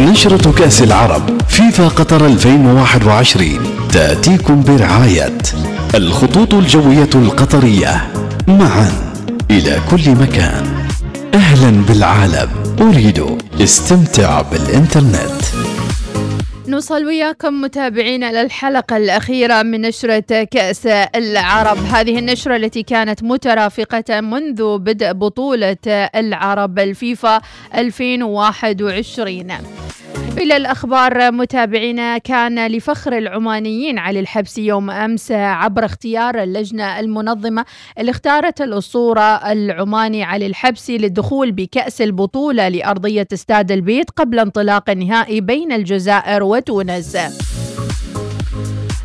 نشرة كأس العرب فيفا قطر 2021 تأتيكم برعاية الخطوط الجوية القطرية. معا إلى كل مكان. أهلا بالعالم. أريد استمتع بالإنترنت. نوصل وياكم متابعينا للحلقة الأخيرة من نشرة كأس العرب. هذه النشرة التي كانت مترافقة منذ بدء بطولة العرب الفيفا 2021 إلى الأخبار متابعينا كان لفخر العمانيين علي الحبسي يوم أمس عبر اختيار اللجنة المنظمة اللي اختارت الأسطورة العماني علي الحبسي للدخول بكأس البطولة لأرضية استاد البيت قبل انطلاق النهائي بين الجزائر وتونس.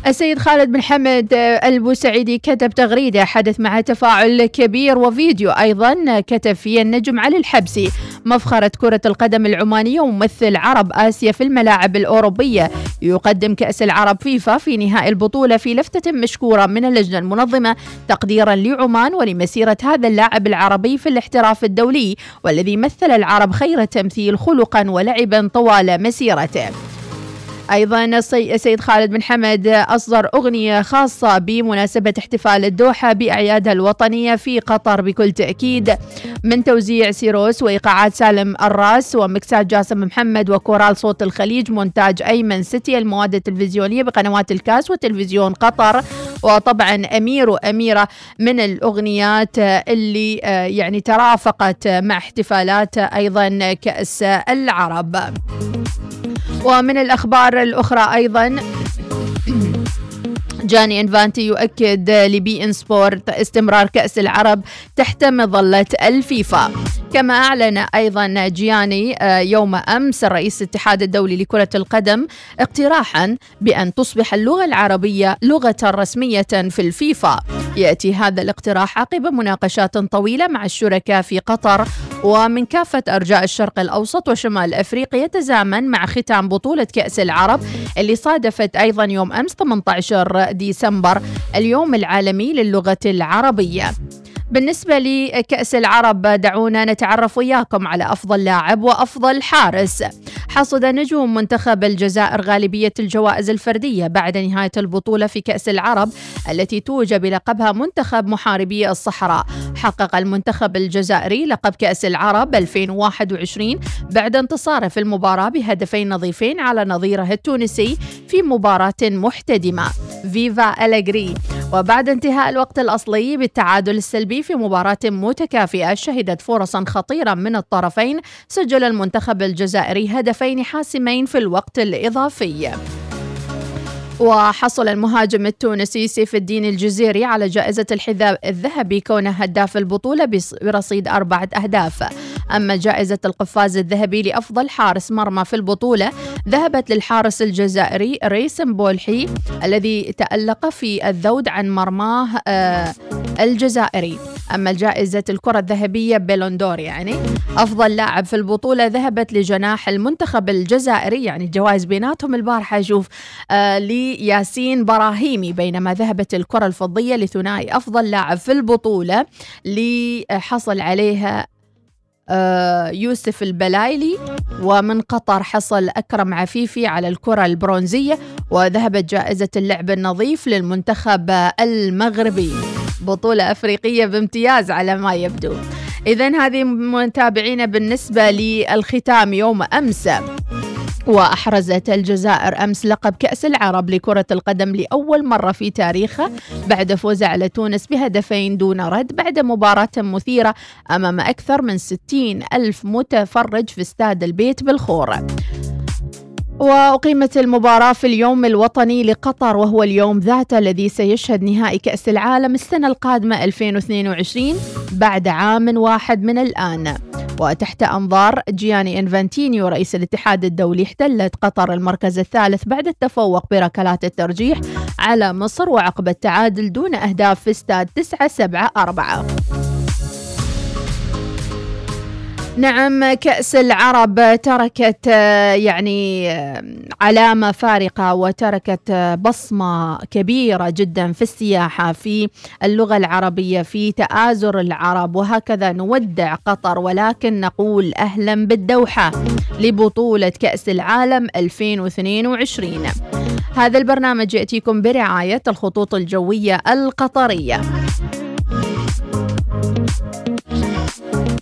السيد خالد بن حمد البوسعيدي كتب تغريدة حدث مع تفاعل كبير وفيديو أيضا كتب فيه النجم علي الحبسي مفخرة كرة القدم العمانية وممثل عرب آسيا في الملاعب الأوروبية. يقدم كأس العرب فيفا في نهائي البطولة في لفتة مشكورة من اللجنة المنظمة تقديرا لعمان ولمسيرة هذا اللاعب العربي في الاحتراف الدولي والذي مثل العرب خير تمثيل خلقا ولعبا طوال مسيرته. أيضا السيد خالد بن حمد أصدر أغنية خاصة بمناسبة احتفال الدوحة بأعيادها الوطنية في قطر بكل تأكيد. من توزيع سيروس وإيقاعات سالم الراس ومكسات جاسم محمد وكورال صوت الخليج مونتاج أيمن سيتي المواد التلفزيونية بقنوات الكاس وتلفزيون قطر. وطبعا أمير وأميرة من الأغنيات اللي يعني ترافقت مع احتفالات أيضا كأس العرب. ومن الأخبار الأخرى أيضا جاني إنفانتي يؤكد لبي إن سبورت استمرار كأس العرب تحت مظلة الفيفا. كما أعلن أيضا جياني يوم أمس الرئيس الاتحاد الدولي لكرة القدم اقتراحا بأن تصبح اللغة العربية لغة رسمية في الفيفا. يأتي هذا الاقتراح عقب مناقشات طويلة مع الشركاء في قطر ومن كافة أرجاء الشرق الأوسط وشمال أفريقيا يتزامن مع ختام بطولة كأس العرب اللي صادفت أيضا يوم أمس 18 ديسمبر اليوم العالمي للغة العربية. بالنسبة لكأس العرب دعونا نتعرف وياكم على أفضل لاعب وأفضل حارس. حصد نجوم منتخب الجزائر غالبية الجوائز الفردية بعد نهاية البطولة في كأس العرب التي توج بلقبها منتخب محاربي الصحراء. حقق المنتخب الجزائري لقب كأس العرب 2021 بعد انتصاره في المباراة بهدفين نظيفين على نظيره التونسي في مباراة محتدمة. فيفا أليغري وبعد انتهاء الوقت الأصلي بالتعادل السلبي في مباراة متكافئة شهدت فرصا خطيرة من الطرفين سجل المنتخب الجزائري هدفين حاسمين في الوقت الإضافي. وحصل المهاجم التونسي سيف الدين الجزيري على جائزة الحذاء الذهبي كونه هداف البطولة برصيد أربعة أهداف. أما جائزة القفاز الذهبي لأفضل حارس مرمى في البطولة ذهبت للحارس الجزائري ريسم بولحي الذي تألق في الذود عن مرماه آه الجزائري. أما جائزة الكرة الذهبية بيلوندور يعني أفضل لاعب في البطولة ذهبت لجناح المنتخب الجزائري يعني الجوائز بيناتهم البارحة أشوف آه لياسين براهيمي بينما ذهبت الكرة الفضية لثنائي أفضل لاعب في البطولة لحصل عليها آه يوسف البلايلي ومن قطر حصل أكرم عفيفي على الكرة البرونزية وذهبت جائزة اللعب النظيف للمنتخب المغربي. بطولة أفريقية بامتياز على ما يبدو. إذا هذه متابعينا بالنسبة للختام يوم أمس. وأحرزت الجزائر أمس لقب كأس العرب لكرة القدم لأول مرة في تاريخها بعد فوزها على تونس بهدفين دون رد بعد مباراة مثيرة أمام أكثر من 60 ألف متفرج في استاد البيت بالخور. وأقيمت المباراة في اليوم الوطني لقطر وهو اليوم ذاته الذي سيشهد نهائي كأس العالم السنة القادمة 2022 بعد عام واحد من الآن. وتحت أنظار جياني إنفانتينيو رئيس الاتحاد الدولي احتلت قطر المركز الثالث بعد التفوق بركلات الترجيح على مصر وعقب التعادل دون أهداف في استاد 9 7 4 نعم كأس العرب تركت يعني علامة فارقة وتركت بصمة كبيرة جدا في السياحة في اللغة العربية في تآزر العرب وهكذا نودع قطر ولكن نقول أهلا بالدوحة لبطولة كأس العالم 2022 هذا البرنامج يأتيكم برعاية الخطوط الجوية القطرية.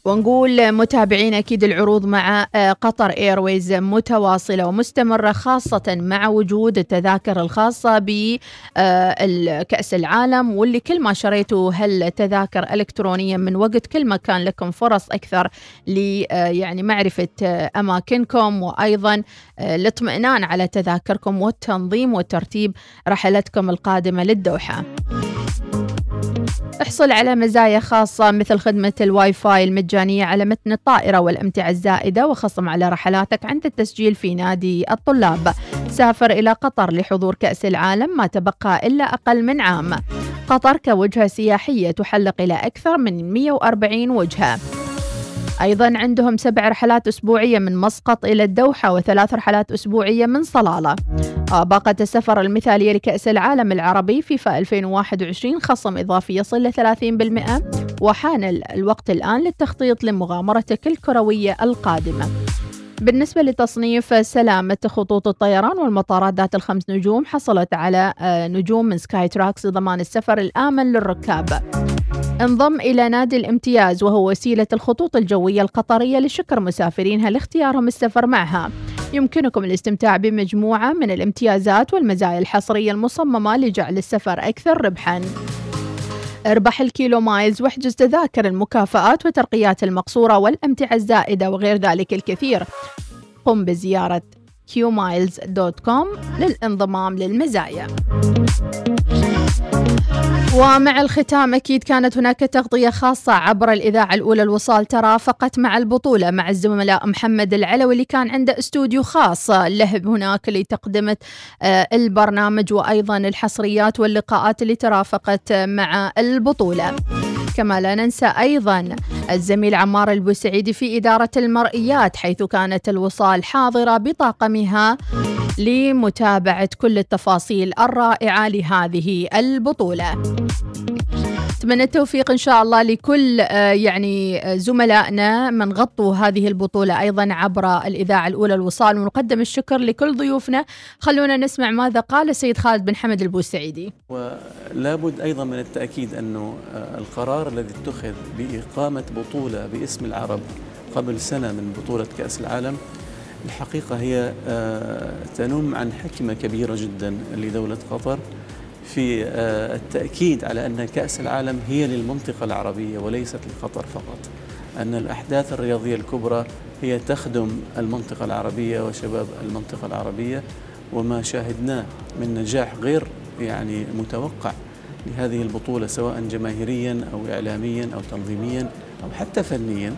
ونقول متابعين أكيد العروض مع آه، قطر ايرويز متواصلة ومستمرة خاصة مع وجود التذاكر الخاصة بكاس آه، العالم واللي كل ما شريتوا هالتذاكر الكترونيا من وقت كل ما كان لكم فرص أكثر ل آه، يعني معرفة أماكنكم وأيضا الاطمئنان على تذاكركم والتنظيم وترتيب رحلتكم القادمة للدوحة. احصل على مزايا خاصة مثل خدمة الواي فاي المجانية على متن الطائرة والأمتعة الزائدة وخصم على رحلاتك عند التسجيل في نادي الطلاب. سافر إلى قطر لحضور كأس العالم ما تبقى إلا أقل من عام. قطر كوجهة سياحية تحلق إلى أكثر من 140 وجهة. أيضا عندهم سبع رحلات أسبوعية من مسقط إلى الدوحة وثلاث رحلات أسبوعية من صلالة. آه، باقة السفر المثالية لكأس العالم العربي فيفا 2021 خصم إضافي يصل ل 30% وحان الوقت الآن للتخطيط لمغامرتك الكروية القادمة. بالنسبة لتصنيف سلامة خطوط الطيران والمطارات ذات الخمس نجوم حصلت على آه، نجوم من سكاي تراكس لضمان السفر الآمن للركاب. انضم إلى نادي الامتياز وهو وسيلة الخطوط الجوية القطرية لشكر مسافرينها لاختيارهم السفر معها. يمكنكم الاستمتاع بمجموعة من الامتيازات والمزايا الحصرية المصممة لجعل السفر أكثر ربحاً. اربح الكيلو مايلز واحجز تذاكر المكافآت وترقيات المقصورة والأمتعة الزائدة وغير ذلك الكثير. قم بزيارة qmiles.com للانضمام للمزايا. ومع الختام أكيد كانت هناك تغطية خاصة عبر الإذاعة الأولى الوصال ترافقت مع البطولة مع الزملاء محمد العلوي اللي كان عنده استوديو خاص له هناك لتقدمة آه، البرنامج وأيضا الحصريات واللقاءات اللي ترافقت مع البطولة. كما لا ننسى أيضا الزميل عمار البوسعيدي في إدارة المرئيات حيث كانت الوصال حاضرة بطاقمها لمتابعة كل التفاصيل الرائعة لهذه البطولة. أتمنى التوفيق إن شاء الله لكل آه، يعني آه، زملائنا من غطوا هذه البطولة أيضا عبر الإذاعة الأولى الوصال. ونقدم الشكر لكل ضيوفنا. خلونا نسمع ماذا قال السيد خالد بن حمد البوسعيدي. ولابد أيضا من التأكيد أنه آه، القرار الذي اتخذ بإقامة بطولة باسم العرب قبل سنة من بطولة كأس العالم الحقيقة هي تنم عن حكمة كبيرة جدا لدولة قطر. في آه، التأكيد على أن كأس العالم هي للمنطقة العربية وليست لقطر فقط. أن الأحداث الرياضية الكبرى هي تخدم المنطقة العربية وشباب المنطقة العربية وما شاهدناه من نجاح غير يعني متوقع لهذه البطولة سواء جماهيريا أو إعلاميا أو تنظيميا أو حتى فنيا.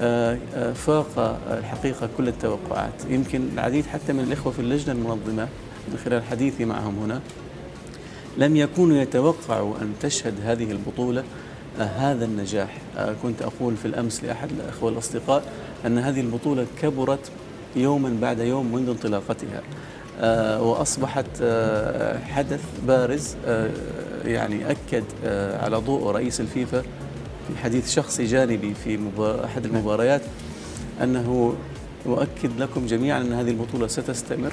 آه، آه، فاق الحقيقة كل التوقعات. يمكن العديد حتى من الإخوة في اللجنة المنظمة من خلال حديثي معهم هنا. لم يكونوا يتوقعوا أن تشهد هذه البطولة آه، هذا النجاح. آه، كنت أقول في الأمس لأحد الأخوة الأصدقاء أن هذه البطولة كبرت يوما بعد يوم منذ انطلاقتها. آه، وأصبحت حدث بارز يعني أكد على ضوء رئيس الفيفا في حديث شخصي جانبي في أحد المباريات أنه أؤكد لكم جميعا أن هذه البطولة ستستمر.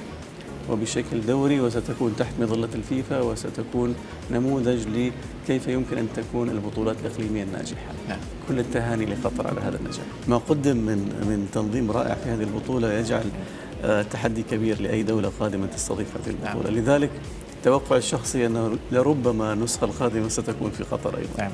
وبشكل دوري وستكون تحت مظلة الفيفا وستكون نموذج لكيف يمكن أن تكون البطولات الإقليمية الناجحة نعم. كل التهاني لقطر على هذا النجاح ما قدم من من تنظيم رائع في هذه البطولة يجعل آه، تحدي كبير لأي دولة قادمة تستضيف هذه البطولة نعم. لذلك توقع الشخصي أنه لربما النسخة القادمة ستكون في قطر أيضا نعم.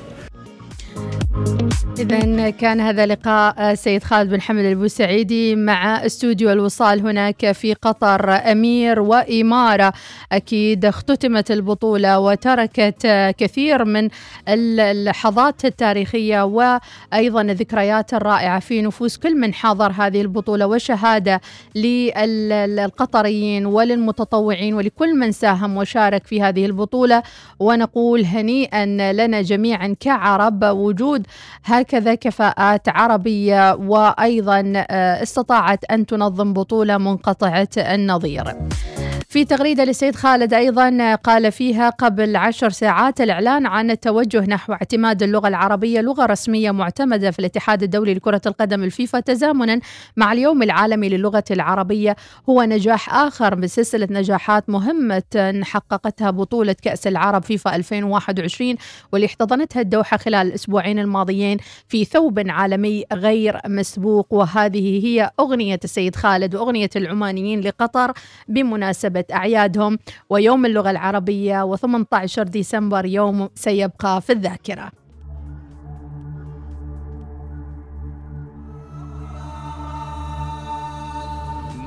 إذا كان هذا لقاء سيد خالد بن حمد البوسعيدي مع استوديو الوصال هناك في قطر. أمير وإمارة أكيد اختتمت البطولة وتركت كثير من اللحظات التاريخية وأيضا الذكريات الرائعة في نفوس كل من حضر هذه البطولة وشهادة للقطريين وللمتطوعين ولكل من ساهم وشارك في هذه البطولة. ونقول هنيئا لنا جميعا كعرب وجود هكذا هكذا كفاءات عربية وأيضا آه، استطاعت أن تنظم بطولة منقطعة النظير. في تغريدة للسيد خالد أيضا قال فيها قبل عشر ساعات الإعلان عن التوجه نحو اعتماد اللغة العربية لغة رسمية معتمدة في الاتحاد الدولي لكرة القدم الفيفا تزامنا مع اليوم العالمي للغة العربية. هو نجاح آخر من سلسلة نجاحات مهمة حققتها بطولة كأس العرب فيفا 2021 واللي احتضنتها الدوحة خلال الأسبوعين الماضيين في ثوب عالمي غير مسبوق. وهذه هي أغنية السيد خالد وأغنية العمانيين لقطر بمناسبة أعيادهم ويوم اللغة العربية و18 ديسمبر يوم سيبقى في الذاكرة.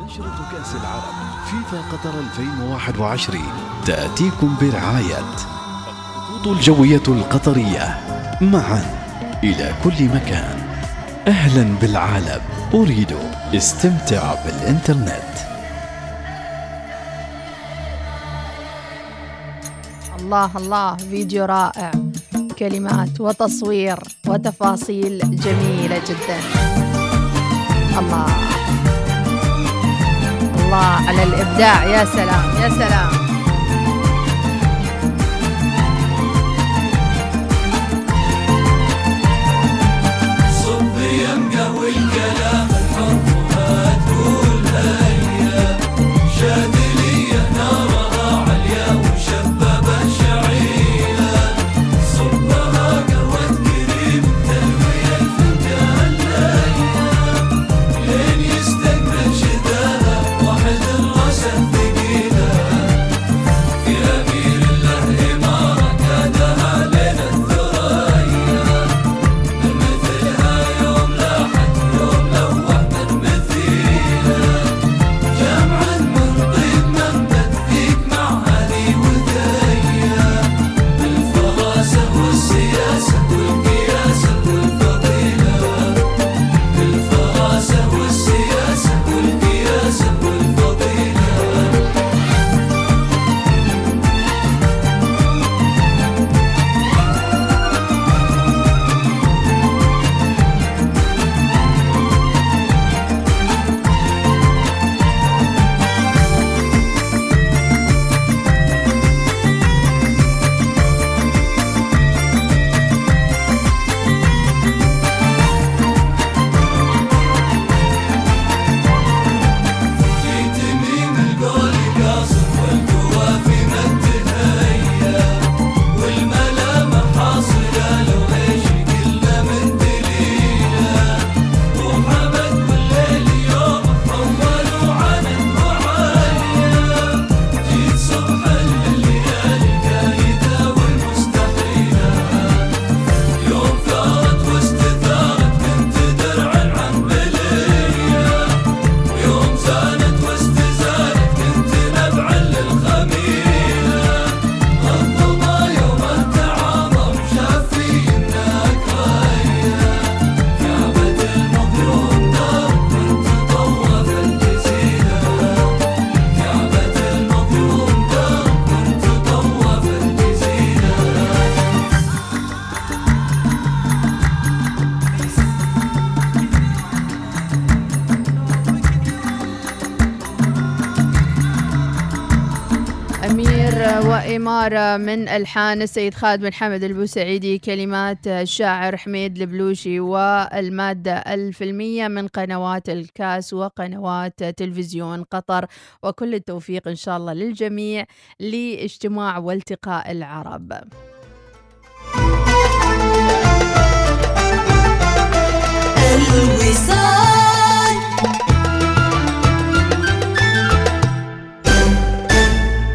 نشرة كأس العرب فيفا قطر 2021 تأتيكم برعاية الخطوط الجوية القطرية. معا إلى كل مكان. أهلا بالعالم. أريد استمتع بالإنترنت. الله الله. فيديو رائع. كلمات وتصوير وتفاصيل جميلة جدا. الله. الله على الإبداع. يا سلام يا سلام. وإمارة من ألحان السيد خالد بن حمد البوسعيدي كلمات الشاعر حميد البلوشي والمادة الفيلمية من قنوات الكاس وقنوات تلفزيون قطر. وكل التوفيق إن شاء الله للجميع لإجتماع والتقاء العرب. الوصال.